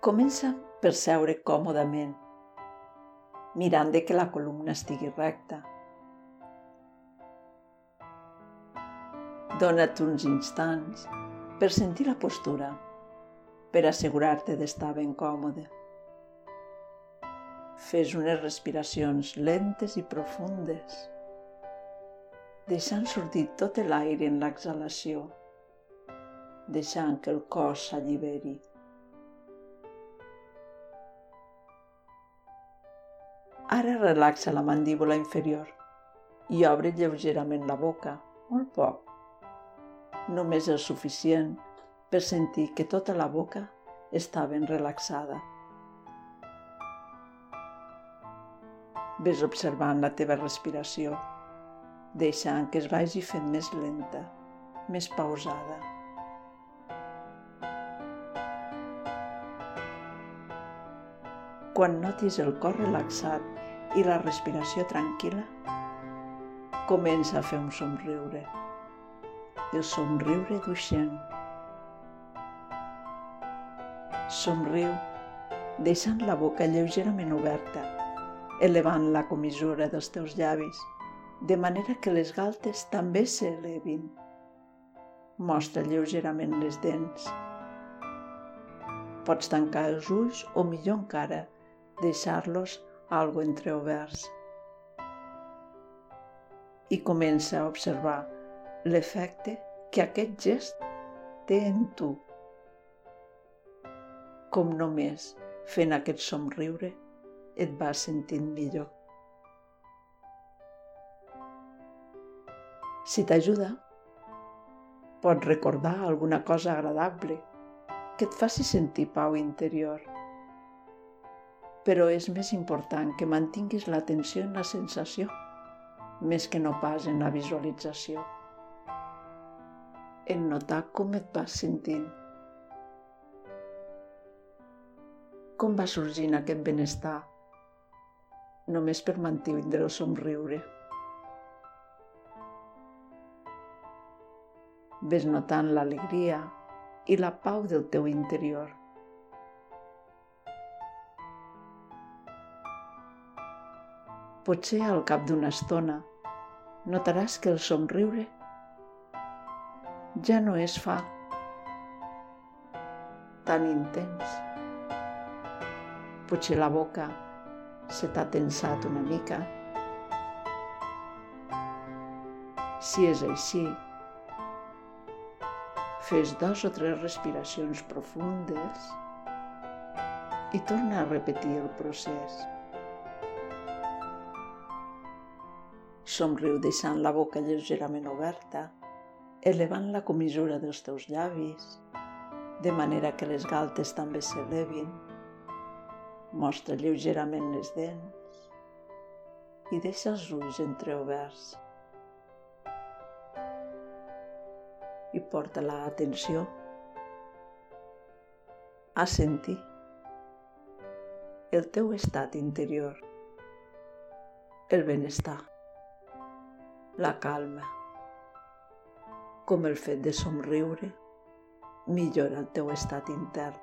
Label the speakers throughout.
Speaker 1: Comença per seure còmodament, mirant de que la columna estigui recta. Dóna't uns instants per sentir la postura, per assegurar-te d'estar ben còmode. Fes unes respiracions lentes i profundes, deixant sortir tot l'aire en l'exhalació, deixant que el cos s'alliberi. Ara relaxa la mandíbula inferior i obre lleugerament la boca, molt poc. Només el suficient per sentir que tota la boca està ben relaxada. Ves observant la teva respiració, deixant que es vagi fent més lenta, més pausada. Quan notis el cor relaxat i la respiració tranquil·la, comença a fer un somriure. El somriure d'uixent. Somriu, deixant la boca lleugerament oberta, elevant la comissura dels teus llavis, de manera que les galtes també s'elevin. Mostra lleugerament les dents. Pots tancar els ulls o millor encara, deixar-los algo entreoberts. I comença a observar l'efecte que aquest gest té en tu. Com només fent aquest somriure et vas sentint millor. Si t'ajuda, pots recordar alguna cosa agradable que et faci sentir pau interior però és més important que mantinguis l'atenció en la sensació, més que no pas en la visualització. En notar com et vas sentint. Com va sorgint aquest benestar només per mantindre el somriure. Ves notant l'alegria i la pau del teu interior. Potser al cap d'una estona notaràs que el somriure ja no es fa tan intens. Potser la boca se t'ha tensat una mica. Si és així, fes dos o tres respiracions profundes i torna a repetir el procés. Somriu deixant la boca lleugerament oberta, elevant la comissura dels teus llavis, de manera que les galtes també s'elevin. Mostra lleugerament les dents i deixa els ulls entreoberts. I porta l'atenció a sentir el teu estat interior, el benestar la calma, com el fet de somriure millora el teu estat intern.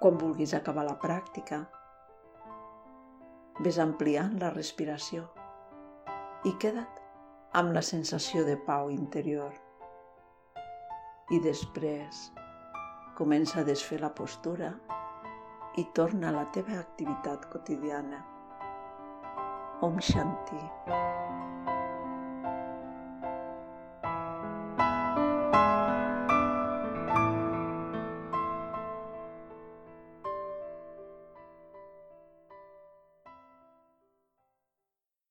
Speaker 1: Quan vulguis acabar la pràctica, ves ampliant la respiració i queda't amb la sensació de pau interior. I després comença a desfer la postura i torna a la teva activitat quotidiana. Om Shanti.